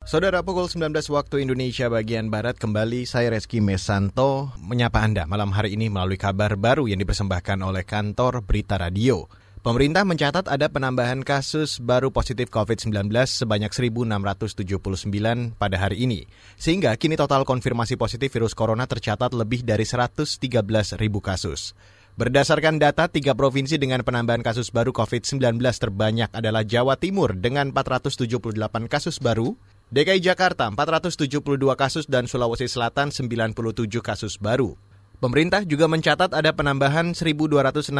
Saudara pukul 19 waktu Indonesia bagian Barat kembali saya Reski Mesanto menyapa Anda malam hari ini melalui kabar baru yang dipersembahkan oleh kantor Berita Radio. Pemerintah mencatat ada penambahan kasus baru positif COVID-19 sebanyak 1.679 pada hari ini. Sehingga kini total konfirmasi positif virus corona tercatat lebih dari 113 ribu kasus. Berdasarkan data, tiga provinsi dengan penambahan kasus baru COVID-19 terbanyak adalah Jawa Timur dengan 478 kasus baru, DKI Jakarta 472 kasus dan Sulawesi Selatan 97 kasus baru. Pemerintah juga mencatat ada penambahan 1.262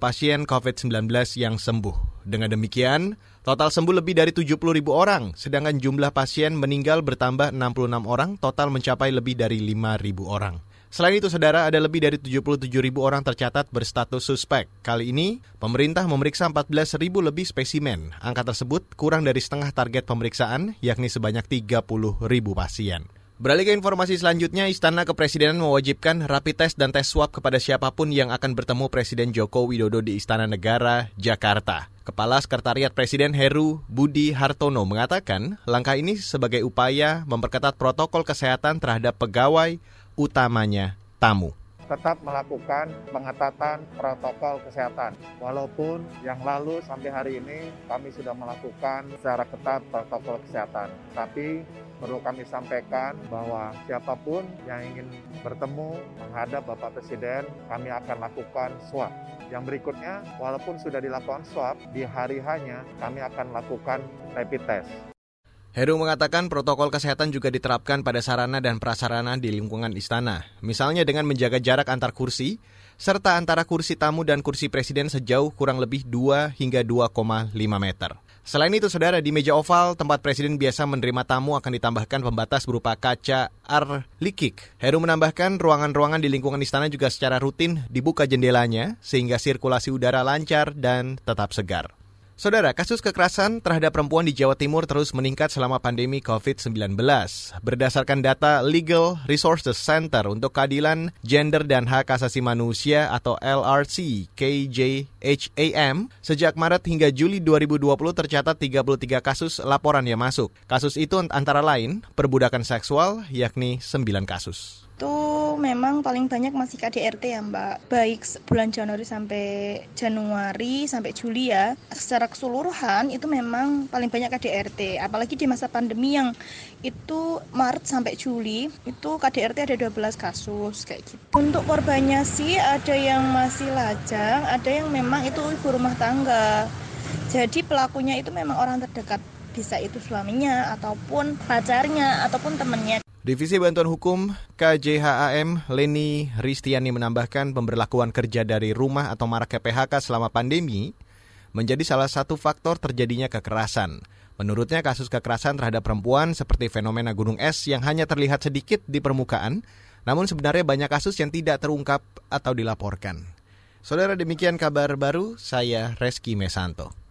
pasien COVID-19 yang sembuh. Dengan demikian, total sembuh lebih dari 70 ribu orang, sedangkan jumlah pasien meninggal bertambah 66 orang, total mencapai lebih dari 5 ribu orang. Selain itu, saudara, ada lebih dari 77 ribu orang tercatat berstatus suspek. Kali ini, pemerintah memeriksa 14 ribu lebih spesimen. Angka tersebut kurang dari setengah target pemeriksaan, yakni sebanyak 30 ribu pasien. Beralih ke informasi selanjutnya, Istana Kepresidenan mewajibkan rapid test dan tes swab kepada siapa pun yang akan bertemu Presiden Joko Widodo di Istana Negara, Jakarta. Kepala Sekretariat Presiden Heru Budi Hartono mengatakan, langkah ini sebagai upaya memperketat protokol kesehatan terhadap pegawai, utamanya tamu tetap melakukan pengetatan protokol kesehatan. Walaupun yang lalu sampai hari ini kami sudah melakukan secara ketat protokol kesehatan. Tapi perlu kami sampaikan bahwa siapa pun yang ingin bertemu menghadap Bapak Presiden, kami akan lakukan swab. Yang berikutnya, walaupun sudah dilakukan swab, di hari hanya kami akan lakukan rapid test. Heru mengatakan protokol kesehatan juga diterapkan pada sarana dan prasarana di lingkungan istana, misalnya dengan menjaga jarak antar kursi, serta antara kursi tamu dan kursi presiden sejauh kurang lebih 2 hingga 2,5 meter. Selain itu, saudara, di meja oval tempat presiden biasa menerima tamu akan ditambahkan pembatas berupa kaca arlikik. Heru menambahkan ruangan-ruangan di lingkungan istana juga secara rutin dibuka jendelanya sehingga sirkulasi udara lancar dan tetap segar. Saudara, kasus kekerasan terhadap perempuan di Jawa Timur terus meningkat selama pandemi COVID-19. Berdasarkan data Legal Resources Center untuk Keadilan Gender dan Hak Asasi Manusia atau LRC KJHAM, sejak Maret hingga Juli 2020 tercatat 33 kasus laporan yang masuk. Kasus itu antara lain perbudakan seksual yakni 9 kasus itu memang paling banyak masih KDRT ya Mbak. Baik bulan Januari sampai Januari sampai Juli ya secara keseluruhan itu memang paling banyak KDRT apalagi di masa pandemi yang itu Maret sampai Juli itu KDRT ada 12 kasus kayak gitu. Untuk korbannya sih ada yang masih lajang ada yang memang itu ibu rumah tangga. Jadi pelakunya itu memang orang terdekat bisa itu suaminya ataupun pacarnya ataupun temennya Divisi Bantuan Hukum KJHAM Leni Ristiani menambahkan pemberlakuan kerja dari rumah atau maraknya PHK selama pandemi menjadi salah satu faktor terjadinya kekerasan. Menurutnya kasus kekerasan terhadap perempuan seperti fenomena gunung es yang hanya terlihat sedikit di permukaan, namun sebenarnya banyak kasus yang tidak terungkap atau dilaporkan. Saudara demikian kabar baru, saya Reski Mesanto.